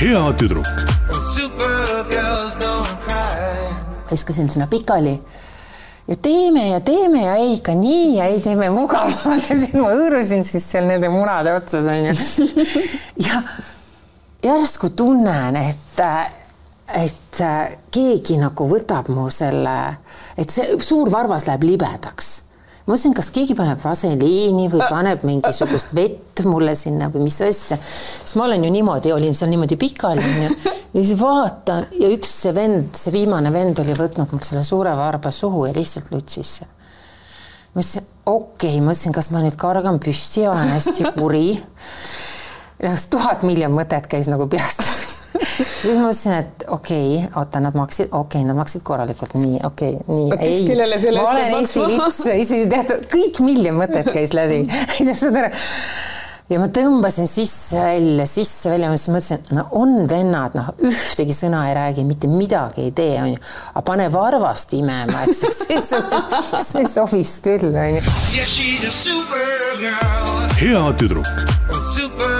hea tüdruk. Viskasin sinna pikali. Ja teeme ja teeme ja ei ikka nii ja ei teeme mugavamalt ja siis ma hõõrusin siis seal nende munade otsas onju. ja järsku tunnen, et, et keegi nagu võtab mu selle, et see suur varvas läheb libedaks ma mõtlesin, kas keegi paneb vaseliini või paneb mingisugust vett mulle sinna või mis asja. siis ma olen ju niimoodi, olin seal niimoodi pikali onju ja siis vaatan ja üks see vend, see viimane vend oli võtnud mul selle suure varba suhu ja lihtsalt lutsis. ma ütlesin, okei okay,, mõtlesin, kas ma nüüd kargan püsti ja olen hästi kuri. tuhat miljon mõtet käis nagu peast siis ma mõtlesin, et okei okay,, oota, nad maksid, okei okay,, nad maksid korralikult, nii, okei okay,, nii, ei, ma olen Eesti lits, isegi teatud, kõik miljon mõtet käis läbi saad aru? ja ma tõmbasin sisse-välja, sisse-välja, siis mõtlesin, et no on vennad, noh, ühtegi sõna ei räägi, mitte midagi ei tee, onju. aga pane varvast imema, eks see, sobis küll, onju. Hea tüdruk